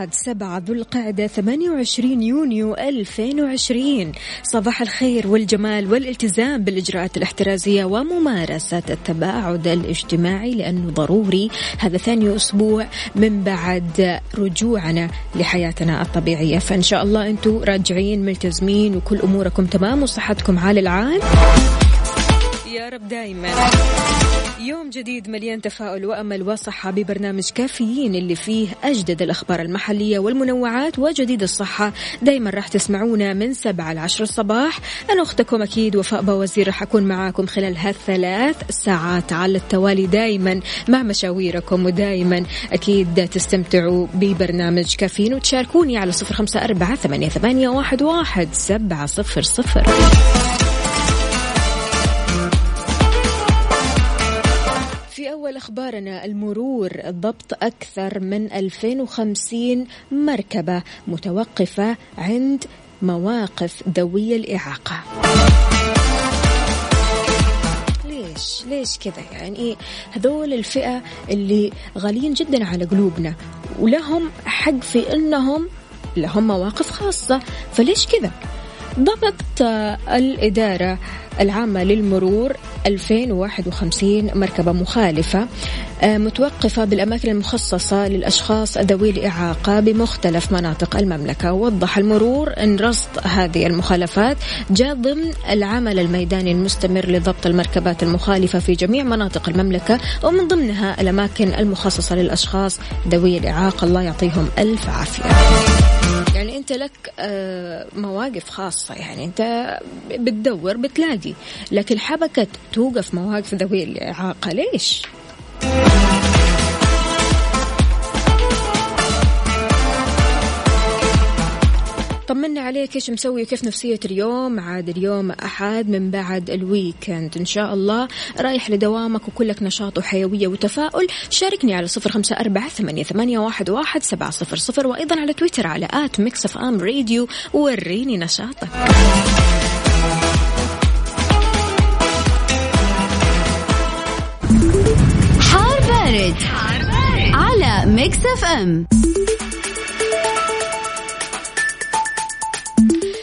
الأحد سبعة ذو القعدة 28 يونيو 2020 صباح الخير والجمال والالتزام بالإجراءات الاحترازية وممارسة التباعد الاجتماعي لأنه ضروري هذا ثاني أسبوع من بعد رجوعنا لحياتنا الطبيعية. فإن شاء الله أنتم راجعين ملتزمين وكل أموركم تمام وصحتكم عال العال. يا رب دايما. يوم جديد مليان تفاؤل وأمل وصحة ببرنامج كافيين اللي فيه أجدد الأخبار المحلية والمنوعات وجديد الصحة. دائما راح تسمعونا من سبعة لعشر الصباح. أنا أختكم أكيد وفاء بوزير راح أكون معاكم خلال هالثلاث ساعات على التوالي دائما مع مشاويركم. ودائما أكيد تستمتعوا ببرنامج كافيين وتشاركوني على صفر خمسة أربعة ثمانية, ثمانية واحد, واحد سبعة صفر صفر. أول أخبارنا المرور ضبط أكثر من 2050 مركبة متوقفة عند مواقف ذوي الإعاقة. ليش؟ ليش كذا يعني؟ هذول الفئة اللي غاليين جدا على قلوبنا ولهم حق في أنهم لهم مواقف خاصة. فليش كذا؟ ضبط الإدارة العامة للمرور 2051 مركبة مخالفة متوقفة بالأماكن المخصصة للأشخاص ذوي الإعاقة بمختلف مناطق المملكة. وضح المرور أن رصد هذه المخالفات جاء ضمن العمل الميداني المستمر لضبط المركبات المخالفة في جميع مناطق المملكة ومن ضمنها الأماكن المخصصة للأشخاص ذوي الإعاقة. الله يعطيهم ألف عافية. يعني أنت لك مواقف خاصة. يعني أنت بتدور بتلاقي. لكن حبكت توقف مواقف ذوي الإعاقة ليش؟ طمنا عليك إيش مسوي؟ وكيف نفسية اليوم؟ عاد اليوم أحد من بعد ال weekend. إن شاء الله رايح لدوامك وكلك نشاط وحيوية وتفاؤل. شاركني على صفر خمسة أربعة ثمانية واحد, واحد سبعة صفر صفر وأيضا على تويتر على at Mix FM Radio. وريني نشاطك. بارد. على Mix FM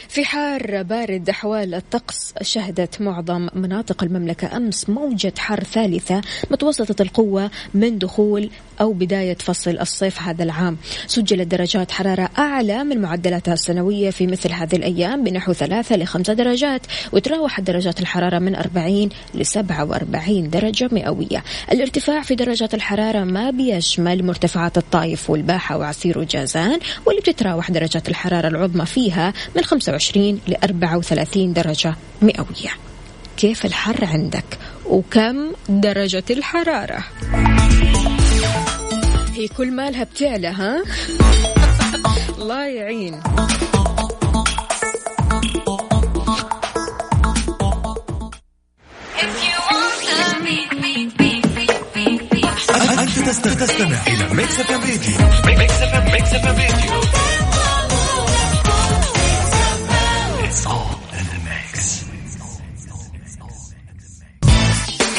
في حار بارد أحوال الطقس شهدت معظم مناطق المملكة أمس موجة حر ثالثة متوسطة القوة منذ دخول أو بداية فصل الصيف هذا العام. سجلت درجات حرارة أعلى من معدلاتها السنوية في مثل هذه الأيام بنحو ثلاثة لخمسة درجات وتراوحت درجات الحرارة من 40 ل 47 درجة مئوية. الارتفاع في درجات الحرارة ما بيشمل مرتفعات الطائف والباحة وعسير وجازان واللي بتتراوح درجات الحرارة العظمى فيها من 25 ل 34 درجة مئوية. كيف الحر عندك؟ وكم درجة الحرارة؟ هي كل مالها بتعلى ها؟ الله يعين. أنت تستمع إلى Mix FM Radio. Mix FM Radio.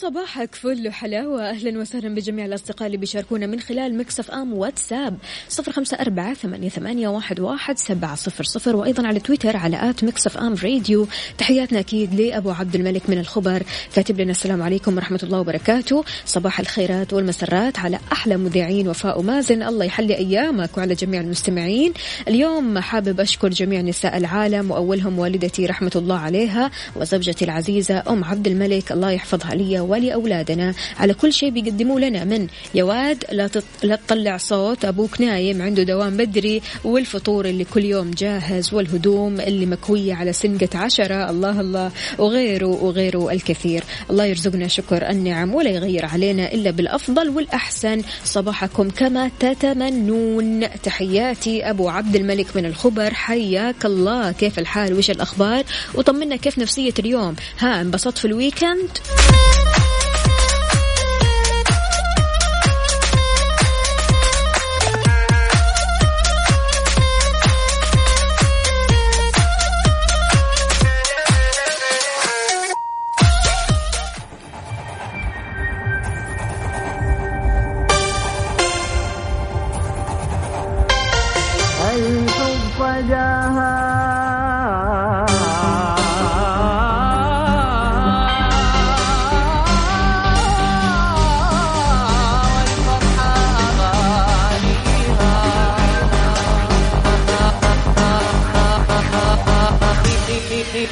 صباحك فل وحلاوة. أهلا وسهلا بجميع الأصدقاء اللي بيشاركونا من خلال Mix FM واتساب. صفر خمسة أربعة ثمانية, واحد سبعة صفر صفر. وأيضا على تويتر على at Mix FM Radio. تحياتنا أكيد لأبو عبد الملك من الخبر. كاتب لنا السلام عليكم ورحمة الله وبركاته. صباح الخيرات والمسرات على أحلى مذيعين وفاء ومازن. الله يحلي أيامك وعلى جميع المستمعين. اليوم حابب أشكر جميع نساء العالم وأولهم والدتي رحمة الله عليها وزوجتي العزيزة أم عبد الملك. الله يحفظها لي ولأولادنا على كل شيء بيقدموا لنا من يا واد لا, تط... لا تطلع صوت. أبوك نايم عنده دوام بدري والفطور اللي كل يوم جاهز والهدوم اللي مكوية على سنقة عشرة. الله الله. وغيره وغيره الكثير. الله يرزقنا شكر النعم ولا يغير علينا إلا بالأفضل والأحسن. صباحكم كما تتمنون. تحياتي أبو عبد الملك من الخبر. حياك الله. كيف الحال؟ وش الأخبار؟ وطمنا كيف نفسية اليوم؟ ها انبسطت في الويكند؟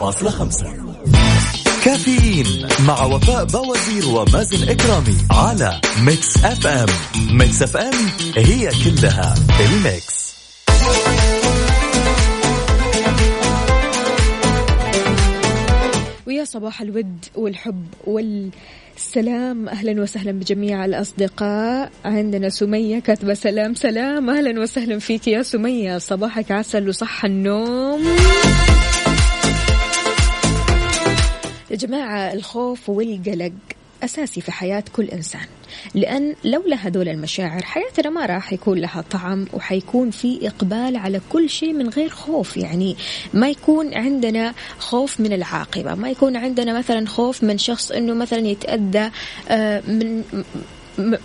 فاصلة خمسة. كافيين مع وفاء بوازير ومازن إكرامي على Mix FM. Mix FM هي كلها ال mix. صباح الود والحب والسلام. أهلا وسهلا بجميع الأصدقاء. عندنا سمية كاتبة سلام. سلام. أهلا وسهلا فيك يا سمية. صباحك عسل وصح النوم. يا جماعة الخوف والقلق أساسي في حياة كل إنسان. لأن لولا هذول المشاعر حياتنا ما راح يكون لها طعم وحيكون في إقبال على كل شيء من غير خوف. يعني ما يكون عندنا خوف من العاقبة ما يكون عندنا مثلا خوف من شخص أنه مثلا يتأذى آه، من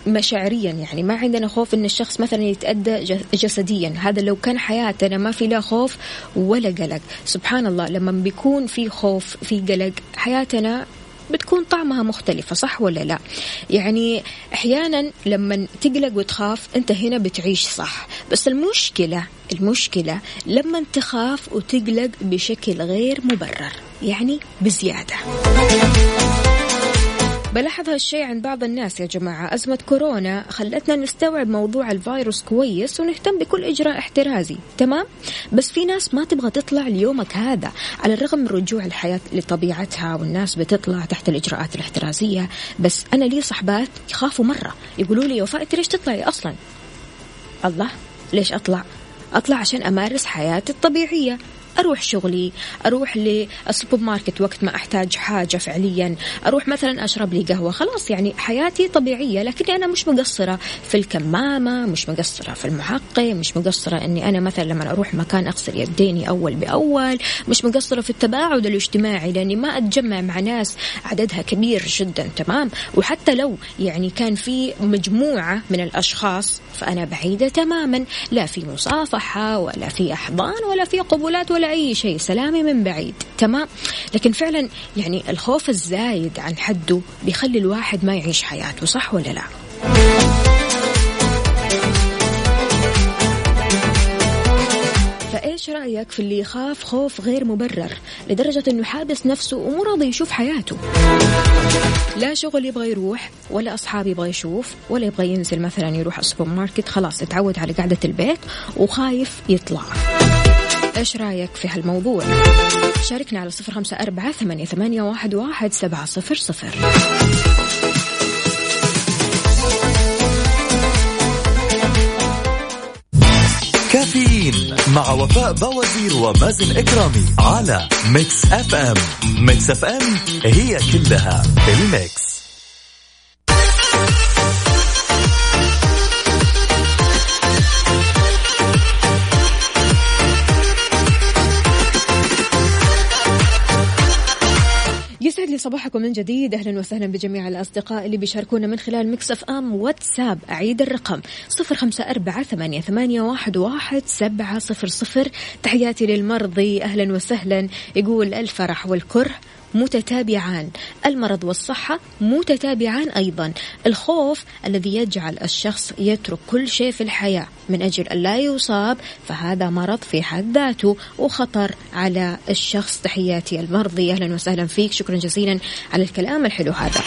مشاعريا. يعني ما عندنا خوف إن الشخص مثلا يتأدى جسديا. هذا لو كان حياتنا ما في لا خوف ولا قلق. سبحان الله لما بيكون في خوف في قلق حياتنا بتكون طعمها مختلفة صح ولا لا؟ يعني أحيانا لما تقلق وتخاف أنت هنا بتعيش صح. بس المشكلة المشكلة لما تخاف وتقلق بشكل غير مبرر يعني بزيادة. بلاحظ هالشيء عند بعض الناس يا جماعة. أزمة كورونا خلتنا نستوعب موضوع الفيروس كويس ونهتم بكل إجراء احترازي. تمام؟ بس في ناس ما تبغى تطلع ليومك هذا على الرغم من رجوع الحياة لطبيعتها والناس بتطلع تحت الإجراءات الاحترازية. بس أنا لي صحبات يخافوا مرة. يقولوا لي وفاء أنت ليش تطلعي أصلا؟ الله ليش أطلع؟ أطلع عشان أمارس حياتي الطبيعية. أروح شغلي أروح للسوبر ماركت وقت ما أحتاج حاجة فعليا أروح مثلا أشرب لي قهوة. خلاص يعني حياتي طبيعية لكني أنا مش مقصرة في الكمامة مش مقصرة في المعقم مش مقصرة أني أنا مثلا لما أروح مكان أغسل يديني أول بأول مش مقصرة في التباعد الاجتماعي لأني ما أتجمع مع ناس عددها كبير جدا. تمام؟ وحتى لو يعني كان في مجموعة من الأشخاص فأنا بعيدة تماما. لا في مصافحة ولا في أحضان ولا في قبولات ولا أي شيء سلامي من بعيد تمام؟ لكن فعلا يعني الخوف الزايد عن حده بيخلي الواحد ما يعيش حياته صح ولا لا؟ فإيش رأيك في اللي يخاف خوف غير مبرر لدرجة إنه حابس نفسه ومو راضي يشوف حياته؟ لا شغل يبغى يروح ولا أصحاب يبغى يشوف ولا يبغى ينزل مثلا يروح السوبر ماركت خلاص اتعود على قعدة البيت وخايف يطلع. إيش رأيك في هالموضوع؟ شاركنا على صفر أربعة ثمانية, ثمانية واحد, سبعة صفر صفر. كافيين مع وفاء بوازير ومازن إكرامي على Mix FM. Mix FM هي كلها ال mix. صباحكم من جديد. أهلا وسهلا بجميع الأصدقاء اللي بيشاركونا من خلال Mix FM واتساب. أعيد الرقم صفر خمسة أربعة ثمانية, ثمانية واحد, واحد سبعة صفر صفر. تحياتي للمرضي. أهلا وسهلا. يقول الفرح والكره. متتابعان. المرض والصحة متتابعان أيضا. الخوف الذي يجعل الشخص يترك كل شيء في الحياة من أجل أن لا يصاب فهذا مرض في حد ذاته وخطر على الشخص. تحياتي المرضي. أهلا وسهلا فيك. شكرا جزيلا على الكلام الحلو هذا.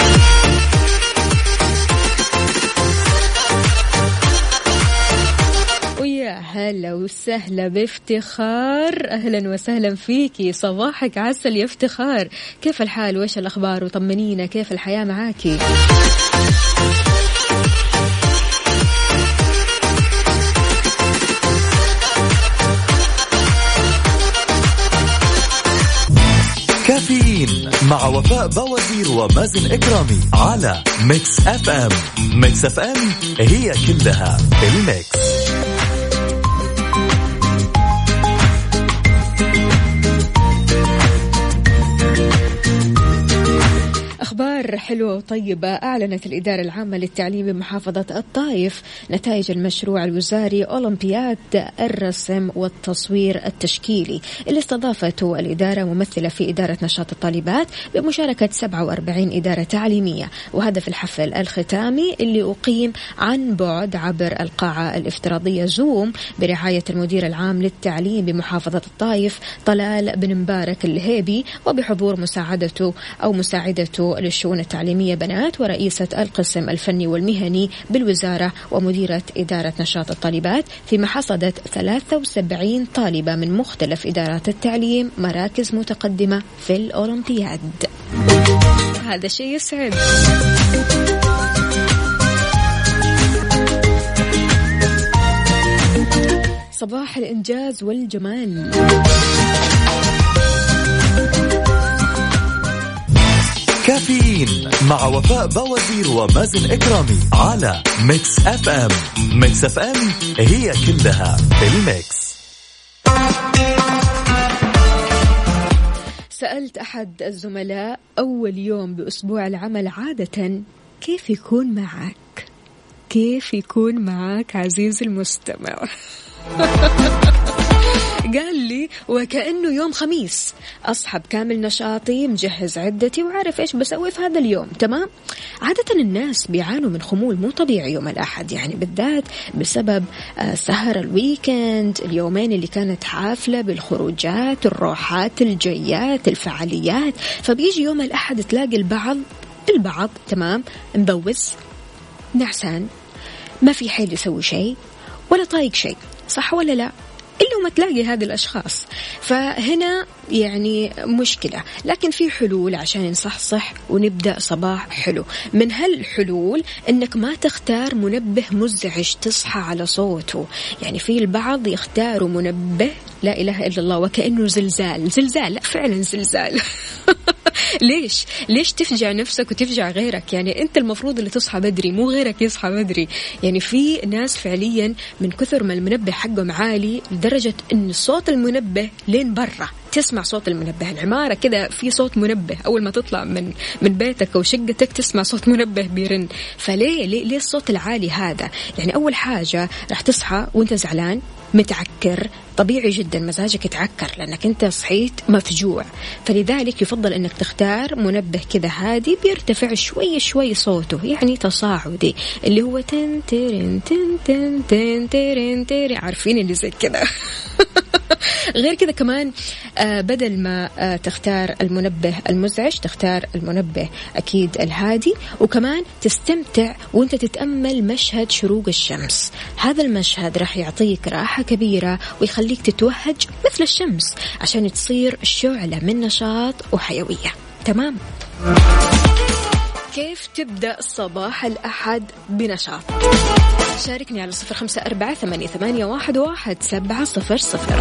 هلا وسهلا بافتخار. أهلا وسهلا فيكي صباحك عسل يا افتخار. كيف الحال؟ وإيش الأخبار؟ وطمنينا. كيف الحياة معاكي كافيين مع وفاء بوازير ومازن إكرامي على Mix FM Mix FM هي كلها ال mix أخبار حلوة وطيبة أعلنت الإدارة العامة للتعليم بمحافظة الطائف نتائج المشروع الوزاري أولمبياد الرسم والتصوير التشكيلي اللي استضافته الإدارة ممثلة في إدارة نشاط الطالبات بمشاركة 47 إدارة تعليمية وهذا في الحفل الختامي اللي أقيم عن بعد عبر القاعة الافتراضية زوم برعاية المدير العام للتعليم بمحافظة الطائف طلال بن مبارك الهيبي وبحضور مساعدته أو مساعدته للشؤون التعليمية بنات ورئيسة القسم الفني والمهني بالوزارة ومديرة إدارة نشاط الطالبات فيما حصدت 73 طالبة من مختلف إدارات التعليم مراكز متقدمة في الأولمبياد. هذا شيء يسعد. صباح الإنجاز والجمال. كافيين مع وفاء بوازير ومازن إكرامي على Mix FM Mix FM هي كلها ال mix سألت أحد الزملاء أول يوم بأسبوع العمل عادة كيف يكون معك؟ كيف يكون معك عزيزي المستمع؟ قال لي وكأنه يوم خميس. أصحى بكامل نشاطي مجهز عدتي وعارف إيش بسوي في هذا اليوم. تمام؟ عادة الناس بيعانوا من خمول مو طبيعي يوم الأحد يعني بالذات بسبب آه، سهر الويكند اليومين اللي كانت حافلة بالخروجات الروحات الجيات الفعاليات. فبيجي يوم الأحد تلاقي البعض البعض تمام مبوز نعسان ما في حيل يسوي شيء ولا طايق شيء صح ولا لا؟ إلا ما تلاقي هذه الأشخاص. فهنا يعني مشكلة. لكن في حلول عشان نصحصح ونبدأ صباح حلو. من هالحلول أنك ما تختار منبه مزعج تصحى على صوته. يعني في البعض يختاروا منبه لا إله إلا الله وكأنه زلزال. زلزال لا فعلا زلزال. ليش؟ ليش تفجع نفسك وتفجع غيرك؟ يعني أنت المفروض اللي تصحى بدري مو غيرك يصحى بدري. يعني في ناس فعليا من كثر ما المنبه حقهم عالي لدرجة إن صوت المنبه لين برا. تسمع صوت المنبه. العمارة كذا في صوت منبه. أول ما تطلع من من بيتك أو شقتك تسمع صوت منبه بيرن. فليه؟ ليه, ليه الصوت العالي هذا؟ يعني أول حاجة راح تصحى وأنت زعلان متعكر. طبيعي جدا مزاجك يتعكر لأنك أنت صحيت مفجوع. فلذلك يفضل أنك تختار منبه كذا هادي بيرتفع شوي شوي صوته يعني تصاعدي اللي هو تن تن تن تن ترن ترن. عارفين اللي زي كذا. غير كذا كمان آه بدل ما آه تختار المنبه المزعج تختار المنبه أكيد الهادي. وكمان تستمتع وأنت تتأمل مشهد شروق الشمس. هذا المشهد راح يعطيك راحة كبيرة ويخليك تتوهج مثل الشمس عشان تصير شعلة من نشاط وحيوية. تمام؟ كيف تبدأ صباح الأحد بنشاط؟ شاركني على صفر خمسة أربعة ثمانية, واحد سبعة صفر صفر.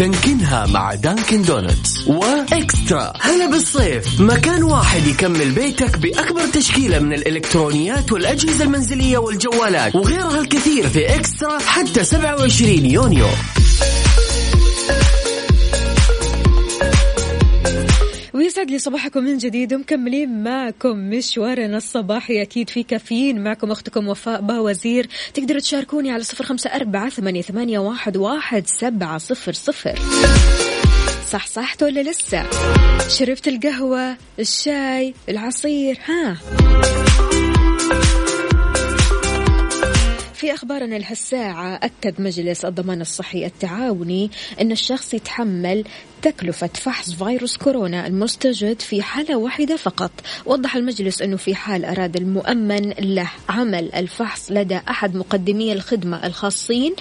دانكنها مع Dunkin' Donuts. و eXtra. هلا بالصيف. مكان واحد يكمل بيتك بأكبر تشكيلة من الإلكترونيات والأجهزة المنزلية والجوالات وغيرها الكثير في eXtra حتى 27 يونيو. ويسعد لي صباحكم من جديد ومكملين معكم مشوارنا الصباحي. أكيد في كافيين معكم أختكم وفاء باوزير. تقدروا تشاركوني على صفر خمسة أربعة ثمانية, واحد, واحد سبعة صفر صفر. صح صحت ولا لسه؟ شربت القهوة الشاي العصير ها؟ في أخبارنا لهالساعة أكد مجلس الضمان الصحي التعاوني أن الشخص يتحمل تكلفة فحص فيروس كورونا المستجد في حالة واحدة فقط. وضح المجلس أنه في حال أراد المؤمن له عمل الفحص لدى أحد مقدمي الخدمة الخاصين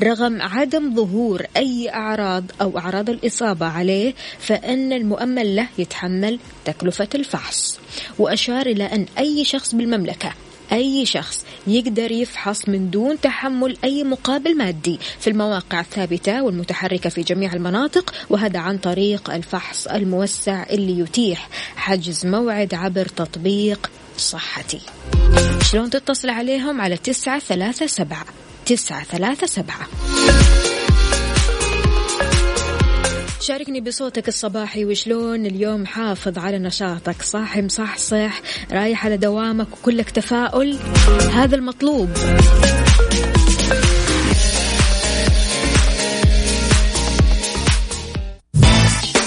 رغم عدم ظهور أي أعراض أو أعراض الإصابة عليه فإن المؤمن له يتحمل تكلفة الفحص. وأشار إلى أن أي شخص بالمملكة أي شخص يقدر يفحص من دون تحمل أي مقابل مادي. في المواقع الثابتة والمتحركة في جميع المناطق وهذا عن طريق الفحص الموسع اللي يتيح حجز موعد عبر تطبيق صحتي. شلون تتصل عليهم؟ على تسعة ثلاثة سبعة تسعة ثلاثة سبعة. شاركني بصوتك الصباحي. وشلون اليوم حافظ على نشاطك؟ صاحي مصحصح رايح على دوامك وكلك تفاؤل. هذا المطلوب.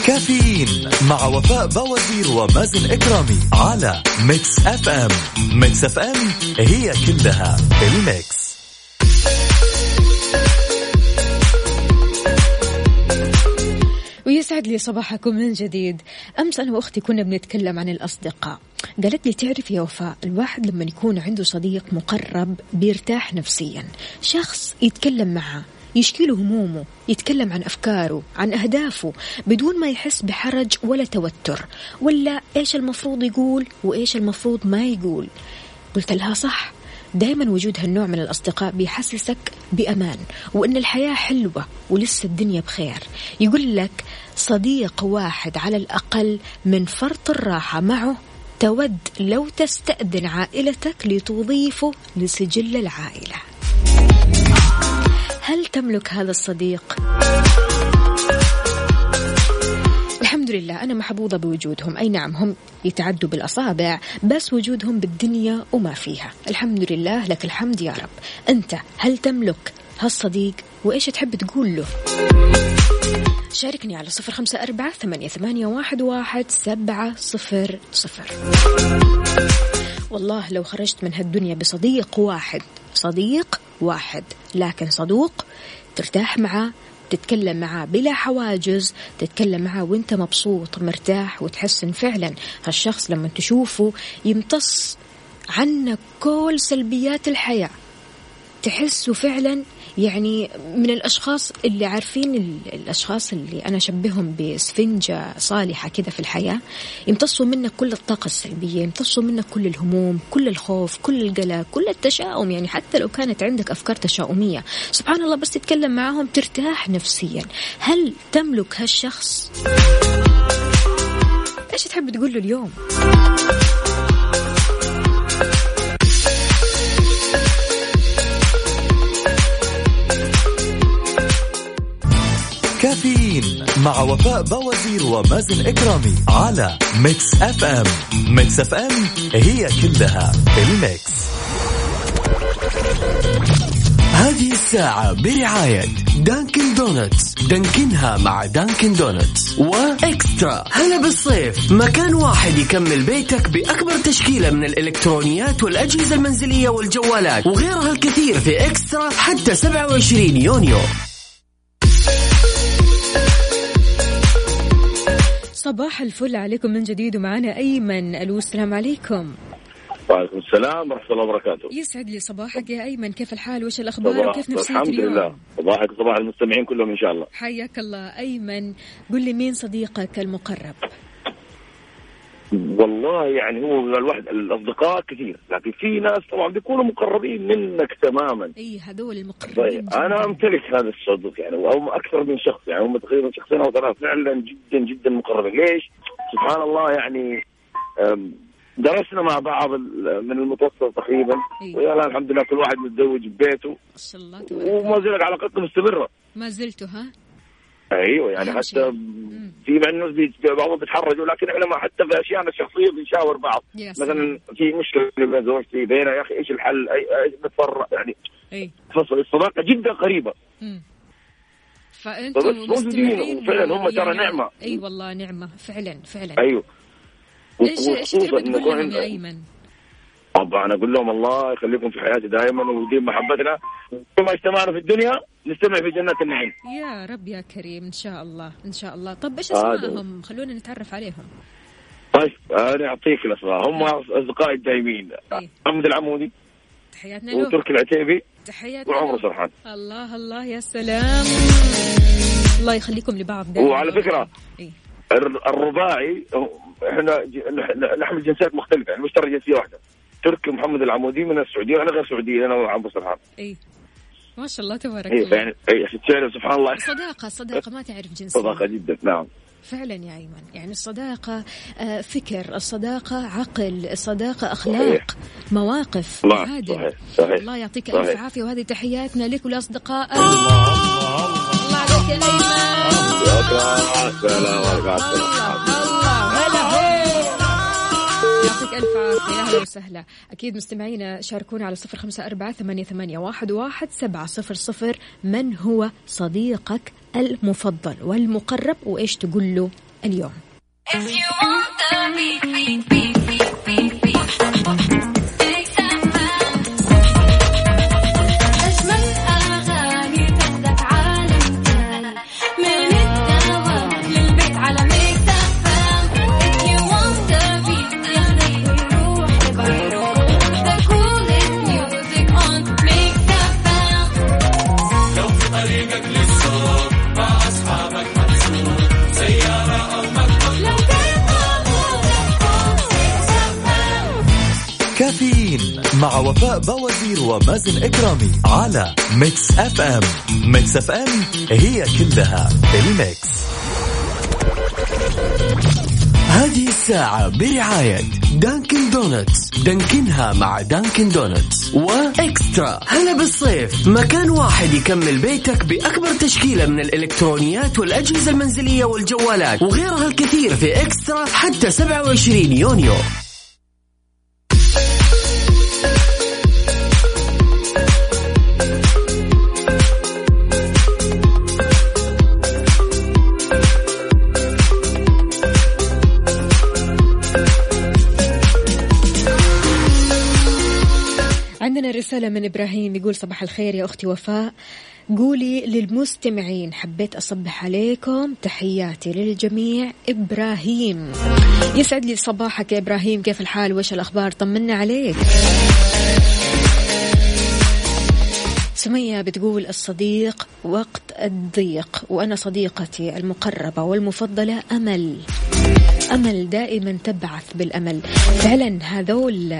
كافيين مع وفاء بوازير ومازن إكرامي على Mix FM Mix FM هي كلها ال mix. ويسعد لي صباحكم من جديد. أمس أنا وأختي كنا بنتكلم عن الأصدقاء. قالت لي تعرف يا وفاء الواحد لما يكون عنده صديق مقرب بيرتاح نفسيا. شخص يتكلم معه يشكي له همومه يتكلم عن أفكاره عن أهدافه بدون ما يحس بحرج ولا توتر. ولا إيش المفروض يقول وإيش المفروض ما يقول. قلت لها صح. دائما وجود هالنوع من الأصدقاء بيحسسك بأمان وإن الحياة حلوة ولسه الدنيا بخير يقول لك صديق واحد على الأقل من فرط الراحة معه تود لو تستأذن عائلتك لتضيفه لسجل العائلة هل تملك هذا الصديق؟ الحمد لله أنا محظوظة بوجودهم. أي نعم هم يتعدوا بالأصابع بس وجودهم بالدنيا وما فيها. الحمد لله لك الحمد يا رب. أنت هل تملك هالصديق؟ وإيش تحب تقول له؟ شاركني على صفر خمسة أربعة ثمانية, ثمانية واحد, واحد سبعة صفر صفر. والله لو خرجت من هالدنيا بصديق واحد صديق واحد لكن صدوق ترتاح معه تتكلم معاه بلا حواجز تتكلم معاه وانت مبسوط مرتاح وتحس إن فعلا هالشخص لما تشوفه يمتص عنك كل سلبيات الحياة. تحسه فعلا يعني من الأشخاص اللي عارفين الأشخاص اللي أنا أشبههم بسفنجة صالحة كذا في الحياة يمتصوا منك كل الطاقة السلبية يمتصوا منك كل الهموم كل الخوف كل القلق كل التشاؤم. يعني حتى لو كانت عندك أفكار تشاؤمية سبحان الله بس تتكلم معهم ترتاح نفسيا. هل تملك هالشخص؟ إيش تحب تقول له اليوم؟ كافيين مع وفاء بوازير ومازن إكرامي على Mix FM. Mix FM هي كلها ال mix. هذه الساعة برعاية Dunkin' Donuts. دانكنها مع Dunkin' Donuts. و eXtra. هلا بالصيف. مكان واحد يكمل بيتك بأكبر تشكيلة من الإلكترونيات والأجهزة المنزلية والجوالات وغيرها الكثير في eXtra حتى 27 يونيو. صباح الفل عليكم من جديد ومعنا أيمن ألو السلام عليكم. وعليكم السلام ورحمة الله وبركاته. يسعد لي صباحك يا أيمن كيف الحال؟ وش الأخبار وكيف نفسيتك الحمد اليوم؟ لله. صباحك وصباح المستمعين كلهم إن شاء الله. حياك الله أيمن. قل لي مين صديقك المقرب؟ والله يعني هو الواحد الأصدقاء كثير لكن في ناس طبعا بيكونوا مقربين منك تماما أي هذول المقربين طيب جداً. أنا أمتلك هذا الصديق يعني أو أكثر من شخص يعني هم تقريبا شخصين أو ثلاثة فعلا جدا جدا مقربين ليش؟ سبحان الله يعني درسنا مع بعض من المتوسط تقريبا أيوة. ويا الحمد لله كل واحد متزوج ببيته ما شاء الله وما. زالت علاقتنا مستمرة ما زلتوا ها أيوه يعني حتى. في بي- بعضهم بيتحرجوا لكن إحنا ما حتى في اشياءنا الشخصيه بنشاور بعض سلام. مثلا في مشكلة بين زوجتي بينا يا أخي إيش الحل اي إيش نتفرق يعني أي فصل الصداقة جدا قريبة مم. موجودين مستمعين وفعلاً هم ترى يعني- نعمة. أي والله نعمة فعلا فعلا أيوه إيش إيش تحب تقول لهم يا أيمن؟ طبعا أقول لهم الله يخليكم في حياتي دائما ويديم محبتنا. كما اجتمعنا في الدنيا نجتمع في جنات النعيم. يا رب يا كريم إن شاء الله إن شاء الله. طب إيش. أسمائهم؟ خلونا نتعرف عليهم. طيب أنا أعطيك الأسماء. هم أصدقائي الدائمين إيه. محمد العمودي تحياتنا له. وتركي العتيبي تحياتنا وعمر. سرحان. الله الله يا سلام. الله يخليكم لبعض دائما. وعلى فكرة، إيه؟ الر- الرباعي إحنا نحمل جنسيات مختلفة يعني مشترك جنسية واحدة. تركي محمد العمودي من السعودية وأنا غير سعودي أنا وعمرو سرحان إي. ما شاء الله تبارك إي الله. يعني إي تعرف سبحان الله. صداقة صداقة ما تعرف جنسية. صداقة جدا نعم. فعلا يا أيمن. يعني الصداقة آه، فكر الصداقة عقل الصداقة أخلاق مواقف الله عادل صحيح صحيح. الله يعطيك صحيح. ألف عافية وهذه تحياتنا لك ولأصدقائك. الله عليك يا أيمن. يا سلام الله الله. ألف عافية أهلا وسهلا. أكيد مستمعينا شاركونا على صفر خمسة أربعة ثمانية, ثمانية واحد, واحد سبعة صفر صفر. من هو صديقك المفضل والمقرب؟ وإيش تقول له اليوم؟ أجمل ومازن إكرامي على Mix FM. Mix FM هي كلها ال mix. هذه الساعة برعاية Dunkin' Donuts. دانكنها مع Dunkin' Donuts. و eXtra. هلا بالصيف. مكان واحد يكمل بيتك بأكبر تشكيلة من الإلكترونيات والأجهزة المنزلية والجوالات وغيرها الكثير في eXtra حتى 27 يونيو. رسالة من إبراهيم يقول صباح الخير يا أختي وفاء. قولي للمستمعين حبيت أصبح عليكم تحياتي للجميع. إبراهيم. يسعد لي صباحك يا إبراهيم كيف الحال؟ وش الأخبار؟ طمنا عليك. سمية بتقول الصديق وقت الضيق وأنا صديقتي المقربة والمفضلة أمل. أمل دائما تبعث بالأمل. فعلا هذول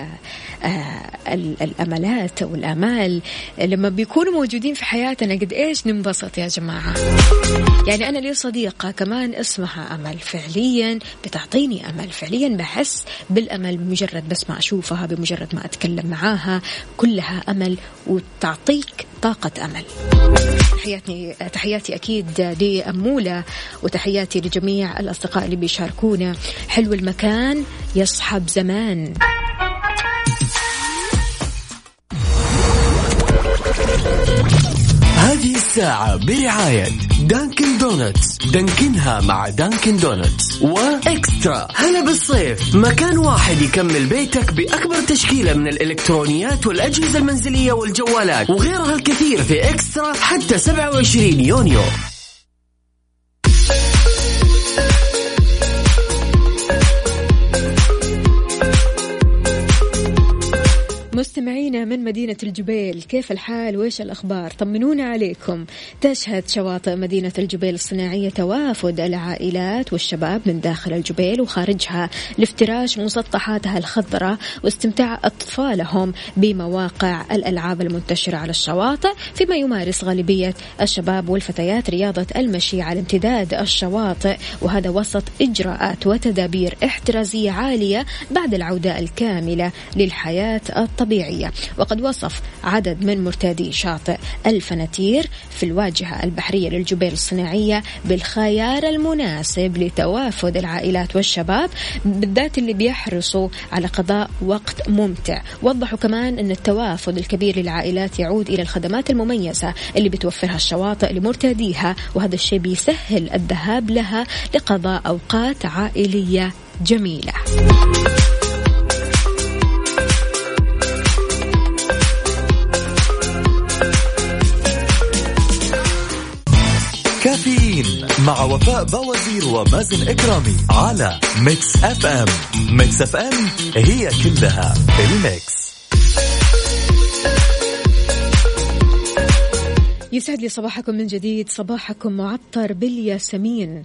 الأملات والآمال لما بيكونوا موجودين في حياتنا قد إيش ننبسط يا جماعة؟ يعني أنا لي صديقة كمان اسمها أمل. فعليا بتعطيني أمل. فعليا بحس بالأمل بمجرد بس ما أشوفها بمجرد ما أتكلم معاها كلها أمل وتعطيك طاقة أمل. تحياتي تحياتي أكيد لأمولة وتحياتي لجميع الأصدقاء اللي بيشاركونا. حلو المكان يصحب زمان. هذه الساعة برعاية Dunkin' Donuts. دانكنها مع Dunkin' Donuts. و eXtra. هلا بالصيف. مكان واحد يكمل بيتك بأكبر تشكيلة من الإلكترونيات والأجهزة المنزلية والجوالات وغيرها الكثير في eXtra حتى 27 يونيو. مستمعينا من مدينة الجبيل كيف الحال؟ وإيش الأخبار؟ طمنونا عليكم. تشهد شواطئ مدينة الجبيل الصناعية توافد العائلات والشباب من داخل الجبيل وخارجها لافتراش مسطحاتها الخضراء واستمتاع أطفالهم بمواقع الألعاب المنتشرة على الشواطئ فيما يمارس غالبية الشباب والفتيات رياضة المشي على امتداد الشواطئ وهذا وسط إجراءات وتدابير احترازية عالية بعد العودة الكاملة للحياة الطبيعية. وقد وصف عدد من مرتادي شاطئ الفناتير في الواجهة البحرية للجبيل الصناعية بالخيار المناسب لتوافد العائلات والشباب بالذات اللي بيحرصوا على قضاء وقت ممتع. وضحوا كمان أن التوافد الكبير للعائلات يعود إلى الخدمات المميزة اللي بتوفرها الشواطئ لمرتاديها وهذا الشيء بيسهل الذهاب لها لقضاء أوقات عائلية جميلة. كافيين مع وفاء بوازير ومازن إكرامي على Mix FM. Mix FM هي كلها ال mix. يسعد لي صباحكم من جديد صباحكم معطر بالياسمين.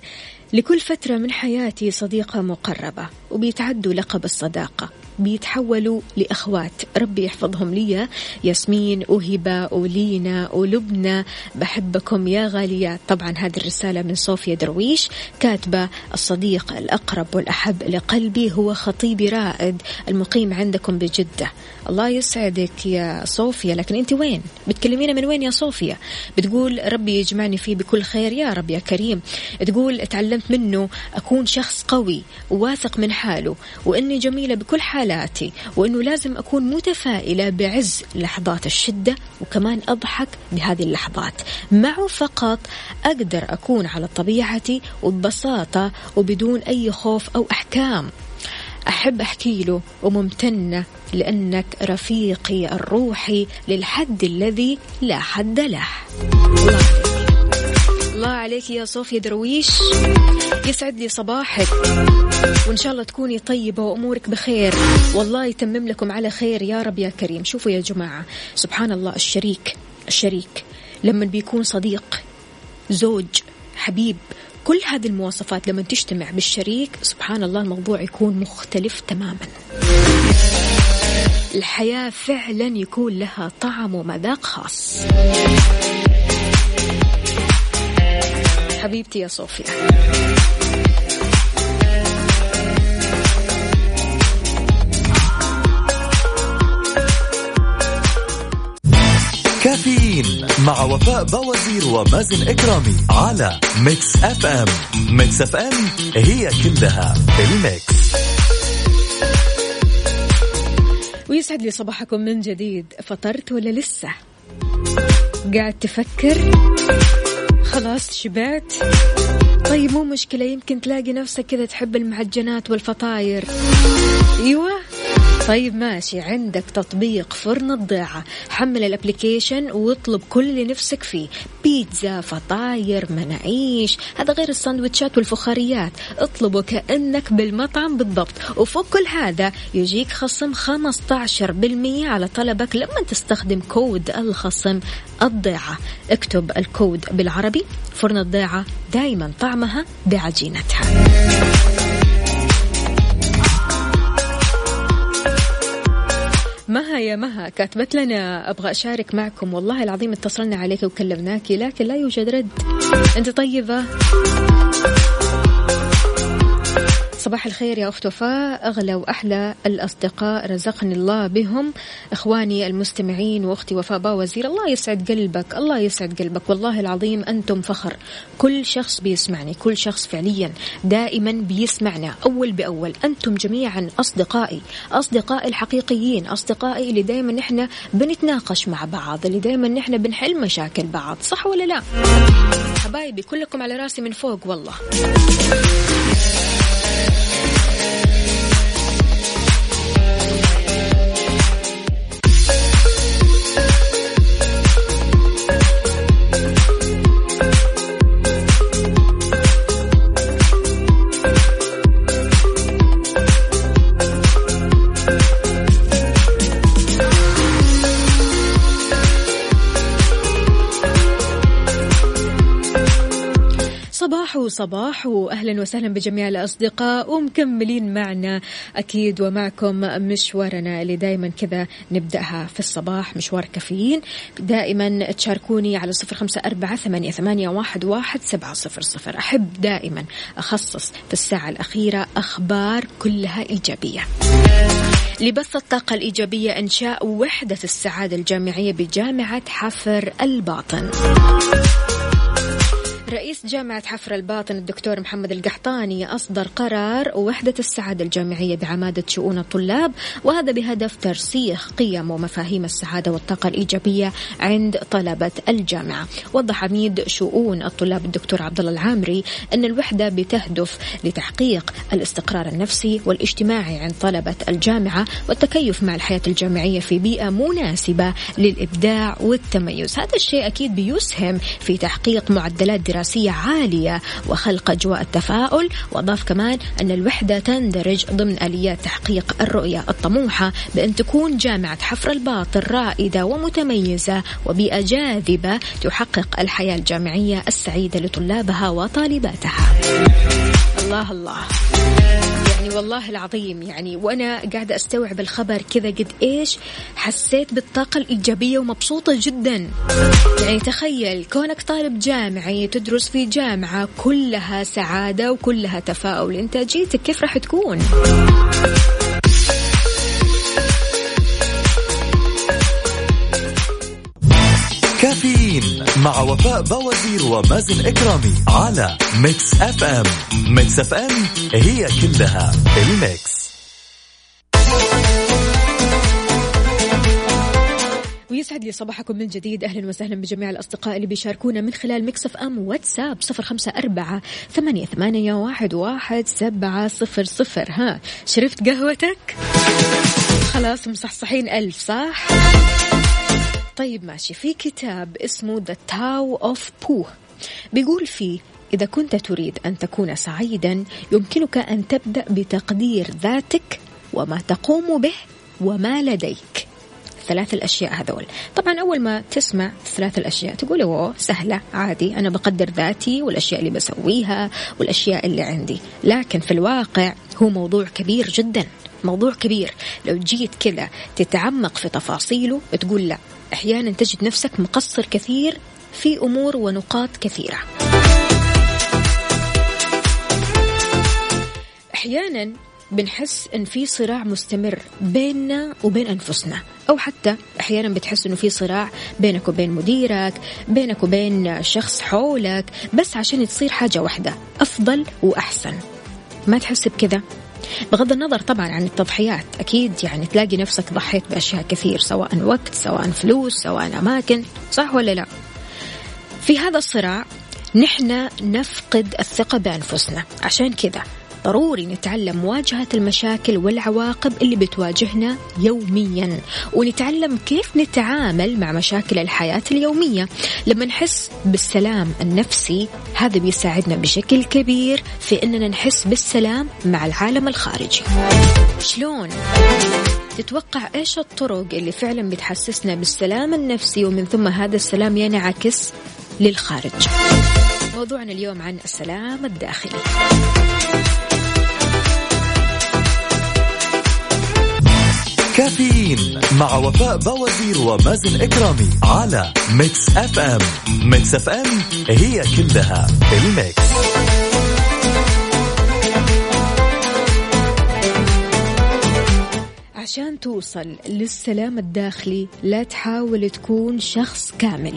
لكل فترة من حياتي صديقة مقربة وبيتعدوا لقب الصداقة. بيتحولوا لأخوات. ربي يحفظهم لي ياسمين وهبة ولينا ولبنى بحبكم يا غاليات. طبعا هذه الرسالة من صوفيا درويش كاتبة الصديق الأقرب والأحب لقلبي هو خطيبي رائد. المقيم عندكم بجدة. الله يسعدك يا صوفيا. لكن أنت وين؟ بتكلمينا من وين يا صوفيا؟ بتقول ربي يجمعني فيه بكل خير يا رب يا كريم. تقول تعلمت منه أكون شخص قوي وواثق من حاله وإني جميلة بكل حالاتي وإنه لازم أكون متفائلة بعز لحظات الشدة وكمان أضحك بهذه اللحظات. معه فقط أقدر أكون على طبيعتي وببساطة وبدون أي خوف أو أحكام. أحب أحكي له وممتنة لأنك رفيقي الروحي للحد الذي لا حد له. الله الله عليك يا صوفيا درويش. يسعد لي صباحك. وإن شاء الله تكوني طيبة وأمورك بخير. والله يتمم لكم على خير يا رب يا كريم. شوفوا يا جماعة سبحان الله الشريك الشريك لما بيكون صديق زوج حبيب كل هذه المواصفات لما تجتمع بالشريك سبحان الله الموضوع يكون مختلف تماما. الحياة فعلا يكون لها طعم ومذاق خاص. حبيبتي يا صوفيا كافيين مع وفاء بوازير ومازن إكرامي على Mix FM. Mix FM هي كلها ال mix. ويسعد لي صباحكم من جديد. فطرت ولا لسه؟ قاعد تفكر؟ خلاص شبعت. طيب مو مشكلة يمكن تلاقي نفسك كذا تحب المعجنات والفطاير. أيوه. طيب ماشي. عندك تطبيق فرن الضيعة حمل ال application واطلب كل اللي نفسك فيه. بيتزا فطاير مناعيش هذا غير الساندويتشات والفخاريات. اطلبه كأنك بالمطعم بالضبط. وفوق كل هذا يجيك خصم 15% على طلبك لما تستخدم كود الخصم الضيعة اكتب الكود بالعربي. فرن الضيعة دايما طعمها بعجينتها. مها يا مها كاتبت لنا أبغى أشارك معكم والله العظيم اتصلنا عليك وكلمناك لكن لا يوجد رد. أنت طيبة؟ صباح الخير يا أخت وفاء. أغلى وأحلى الأصدقاء رزقني الله بهم. إخواني المستمعين وأختي وفاء باوزير الله يسعد قلبك الله يسعد قلبك. والله العظيم أنتم فخر. كل شخص بيسمعني كل شخص فعليا دائما بيسمعنا أول بأول. أنتم جميعا أصدقائي أصدقائي الحقيقيين أصدقائي اللي دائما نحن بنتناقش مع بعض اللي دائما نحن بنحل مشاكل بعض صح ولا لا؟ حبايبي كلكم على راسي من فوق والله. صباح واهلا وسهلا بجميع الأصدقاء. ومكملين معنا. أكيد ومعكم مشوارنا اللي دائما كذا نبدأها في الصباح. مشوار كافيين. دائما تشاركوني على صفر خمسة أربعة ثمانيه, ثمانية واحد, واحد سبعة صفر صفر. أحب دائما أخصص في الساعة الأخيرة أخبار كلها إيجابية. لبث الطاقة الإيجابية إنشاء وحدة السعادة الجامعية بجامعة حفر الباطن. رئيس جامعة حفر الباطن الدكتور محمد القحطاني أصدر قرار وحدة السعادة الجامعية بعمادة شؤون الطلاب وهذا بهدف ترسيخ قيم ومفاهيم السعادة والطاقة الإيجابية عند طلبة الجامعة. وضح عميد شؤون الطلاب الدكتور عبد الله العامري أن الوحدة بتهدف لتحقيق الاستقرار النفسي والاجتماعي عند طلبة الجامعة والتكيف مع الحياة الجامعية في بيئة مناسبة للإبداع والتميز. هذا الشيء أكيد بيسهم في تحقيق معدلات دراسية دراسية عالية وخلق أجواء التفاؤل وأضاف كمان أن الوحدة تندرج ضمن آليات تحقيق الرؤية الطموحة بأن تكون جامعة حفر الباطن رائدة ومتميزة وبيئة جاذبة تحقق الحياة الجامعية السعيدة لطلابها وطالباتها. الله الله. يعني والله العظيم يعني وأنا قاعدة أستوعب الخبر كذا قد إيش حسيت بالطاقة الإيجابية ومبسوطة جدا. يعني تخيل كونك طالب جامعي تدرس في جامعة كلها سعادة وكلها تفاؤل انتاجيتك كيف راح تكون؟ كافيين مع وفاء بوازير ومازن إكرامي على Mix FM. Mix FM هي كلها ال mix. ويسعد لي صباحكم من جديد. أهلا وسهلا بجميع الأصدقاء اللي بيشاركونا من خلال Mix FM واتساب صفر خمسة أربعة ثمانية, ثمانية واحد, واحد سبعة صفر صفر. ها شربت قهوتك؟ خلاص مصحصحين ألف صح؟ طيب ماشي. في كتاب اسمه The Tao of Pooh بيقول فيه إذا كنت تريد أن تكون سعيدا يمكنك أن تبدأ بتقدير ذاتك وما تقوم به وما لديك. ثلاث الأشياء هذول. طبعا أول ما تسمع ثلاث الأشياء تقول أوه سهلة عادي أنا بقدر ذاتي والأشياء اللي بسويها والأشياء اللي عندي. لكن في الواقع هو موضوع كبير جدا موضوع كبير. لو جيت كذا تتعمق في تفاصيله تقول لا أحيانا تجد نفسك مقصر كثير في أمور ونقاط كثيرة. أحيانا بنحس إن في صراع مستمر بيننا وبين أنفسنا أو حتى أحيانا بتحس إنه في صراع بينك وبين مديرك بينك وبين شخص حولك بس عشان تصير حاجة واحدة أفضل وأحسن. ما تحس بكذا؟ بغض النظر طبعا عن التضحيات أكيد يعني تلاقي نفسك ضحيت بأشياء كثير سواء وقت سواء فلوس سواء أماكن صح ولا لا؟ في هذا الصراع نحن نفقد الثقة بأنفسنا عشان كذا ضروري نتعلم مواجهة المشاكل والعواقب اللي بتواجهنا يوميا ونتعلم كيف نتعامل مع مشاكل الحياة اليومية. لما نحس بالسلام النفسي هذا بيساعدنا بشكل كبير في أننا نحس بالسلام مع العالم الخارجي. شلون؟ تتوقع إيش الطرق اللي فعلا بتحسسنا بالسلام النفسي ومن ثم هذا السلام ينعكس للخارج؟ موضوعنا اليوم عن السلام الداخلي. كافيين مع وفاء بوازير ومازن إكرامي على Mix FM. Mix FM هي كلها ال mix. عشان توصل للسلام الداخلي لا تحاول تكون شخص كامل.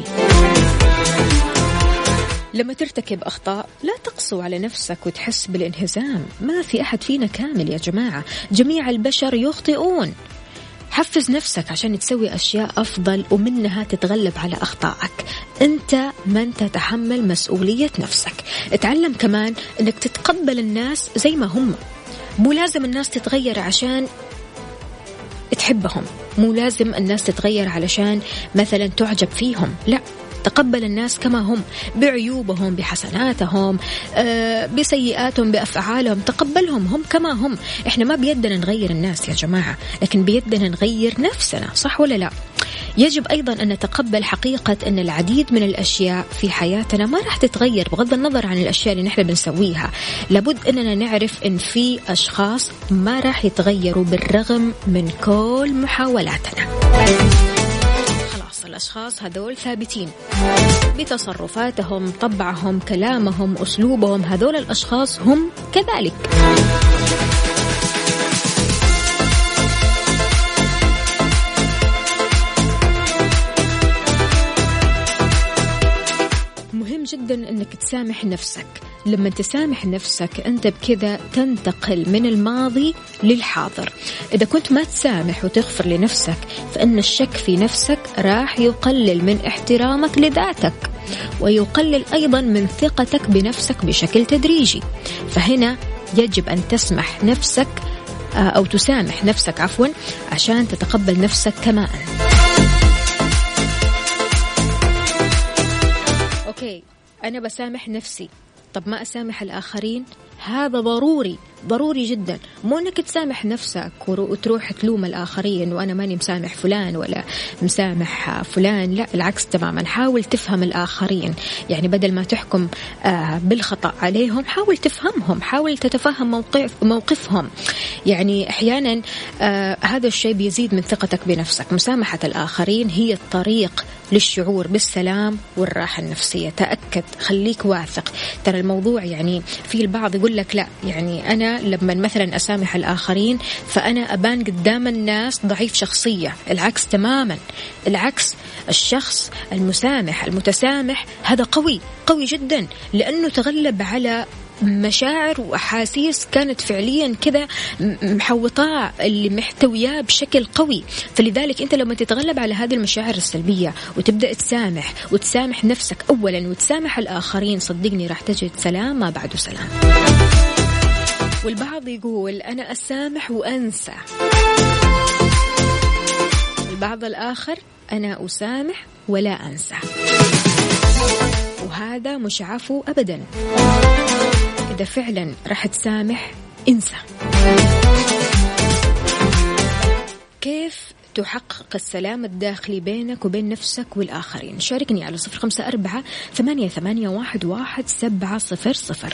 لما ترتكب أخطاء لا تقسو على نفسك وتحس بالانهزام. ما في أحد فينا كامل يا جماعة. جميع البشر يخطئون. حفز نفسك عشان تسوي أشياء أفضل ومنها تتغلب على أخطائك. أنت من تتحمل مسؤولية نفسك. اتعلم كمان أنك تتقبل الناس زي ما هم. مو لازم الناس تتغير عشان تحبهم. مو لازم الناس تتغير علشان مثلا تعجب فيهم. لا. تقبل الناس كما هم بعيوبهم بحسناتهم آه، بسيئاتهم بأفعالهم تقبلهم هم كما هم. إحنا ما بيدنا نغير الناس يا جماعة لكن بيدنا نغير نفسنا صح ولا لا؟ يجب أيضا أن نتقبل حقيقة أن العديد من الأشياء في حياتنا ما راح تتغير بغض النظر عن الأشياء اللي نحن بنسويها. لابد أننا نعرف أن في أشخاص ما راح يتغيروا بالرغم من كل محاولاتنا. الأشخاص هذول ثابتين. بتصرفاتهم طبعهم كلامهم أسلوبهم هذول الأشخاص هم كذلك. مهم جدا إنك تسامح نفسك. لما تسامح نفسك أنت بكذا تنتقل من الماضي للحاضر. إذا كنت ما تسامح وتغفر لنفسك فإن الشك في نفسك راح يقلل من احترامك لذاتك ويقلل أيضا من ثقتك بنفسك بشكل تدريجي. فهنا يجب أن تسمح نفسك آه، أو تسامح نفسك عفوا عشان تتقبل نفسك كما أنت. أوكي. أنا بسامح نفسي. طب ما أسامح الآخرين؟ هذا ضروري. ضروري جدا. مو إنك تسامح نفسك وتروح تلوم الآخرين وأنا ماني مسامح فلان ولا مسامح فلان. لا العكس تماما. حاول تفهم الآخرين. يعني بدل ما تحكم آه، بالخطأ عليهم حاول تفهمهم. حاول تتفهم موقف موقفهم. يعني أحيانا آه، هذا الشيء بيزيد من ثقتك بنفسك. مسامحة الآخرين هي الطريق للشعور بالسلام والراحة النفسية. تأكد خليك واثق. ترى الموضوع يعني في البعض يقول لك لا يعني أنا لما مثلا أسامح الآخرين فأنا أبان قدام الناس ضعيف شخصية. العكس تماما. العكس الشخص المسامح المتسامح هذا قوي قوي جدا لأنه تغلب على مشاعر وأحاسيس كانت فعليا كذا محوطاه اللي محتوياه بشكل قوي. فلذلك أنت لما تتغلب على هذه المشاعر السلبية وتبدأ تسامح وتسامح نفسك اولا وتسامح الآخرين صدقني راح تجد سلام ما بعده سلام. والبعض يقول أنا أسامح وأنسى. البعض الآخر أنا أسامح ولا أنسى. وهذا مش عفو ابدا. إذا فعلا راح تسامح انسى. كيف تحقق السلام الداخلي بينك وبين نفسك والآخرين؟ شاركني على صفر خمسة أربعة ثمانية, ثمانية واحد, واحد سبعة صفر صفر.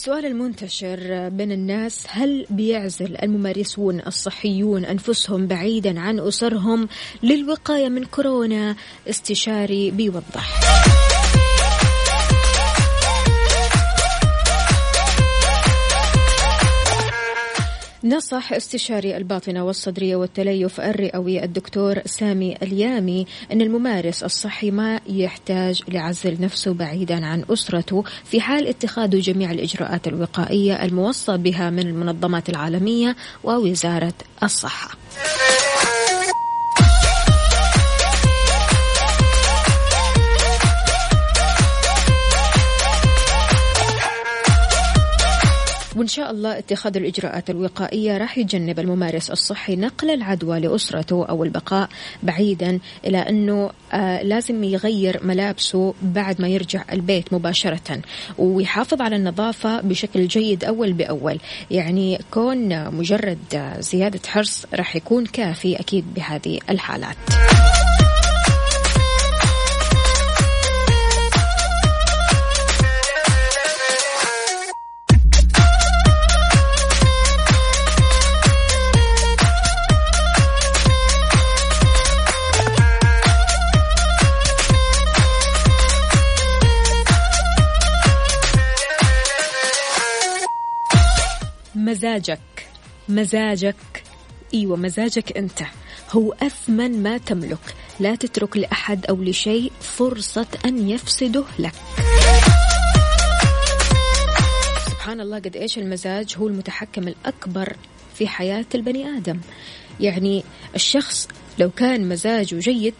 السؤال المنتشر بين الناس هل بيعزل الممارسون الصحيون أنفسهم بعيدا عن أسرهم للوقاية من كورونا؟ استشاري بيوضح. نصح استشاري الباطنة والصدرية والتليف الرئوي الدكتور سامي اليامي أن الممارس الصحي ما يحتاج لعزل نفسه بعيدا عن أسرته في حال اتخاذه جميع الإجراءات الوقائية الموصى بها من المنظمات العالمية ووزارة الصحة. وإن شاء الله اتخاذ الإجراءات الوقائية راح يجنب الممارس الصحي نقل العدوى لأسرته أو البقاء بعيدا إلى أنه آه لازم يغير ملابسه بعد ما يرجع البيت مباشرة ويحافظ على النظافة بشكل جيد أول بأول. يعني كون مجرد زيادة حرص راح يكون كافي أكيد بهذه الحالات. مزاجك. مزاجك. إيوه مزاجك أنت. هو أثمن ما تملك. لا تترك لأحد أو لشيء فرصة أن يفسده لك. سبحان الله قد إيش المزاج هو المتحكم الأكبر في حياة البني آدم. يعني الشخص لو كان مزاجه جيد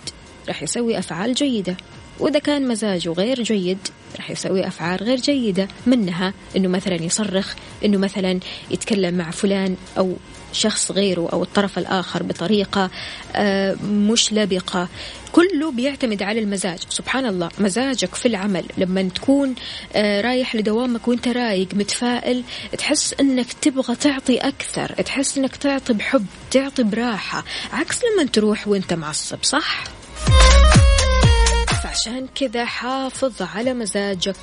راح يسوي أفعال جيدة. وإذا كان مزاجه غير جيد راح يسوي أفعال غير جيدة منها إنه مثلا يصرخ إنه مثلا يتكلم مع فلان أو شخص غيره أو الطرف الآخر بطريقة آه، مش لبقة. كله بيعتمد على المزاج. سبحان الله مزاجك في العمل لما تكون آه، رايح لدوامك وإنت رايق متفائل تحس إنك تبغى تعطي أكثر تحس إنك تعطي بحب تعطي براحة. عكس لما تروح وإنت معصب صح؟ فعشان كذا حافظ على مزاجك.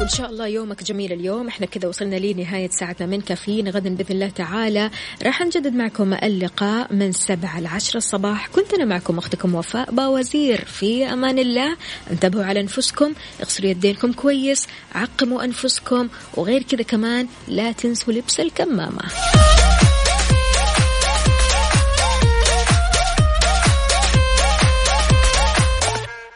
وإن شاء الله يومك جميل اليوم. إحنا كذا وصلنا لنهاية ساعتنا من كافيين. غدا بإذن الله تعالى راح نجدد معكم اللقاء من سبعة لعشرة الصباح. كنت أنا معكم أختكم وفاء باوزير. في أمان الله. انتبهوا على أنفسكم. اغسلوا يدينكم كويس. عقموا أنفسكم. وغير كذا كمان لا تنسوا لبس الكمامة.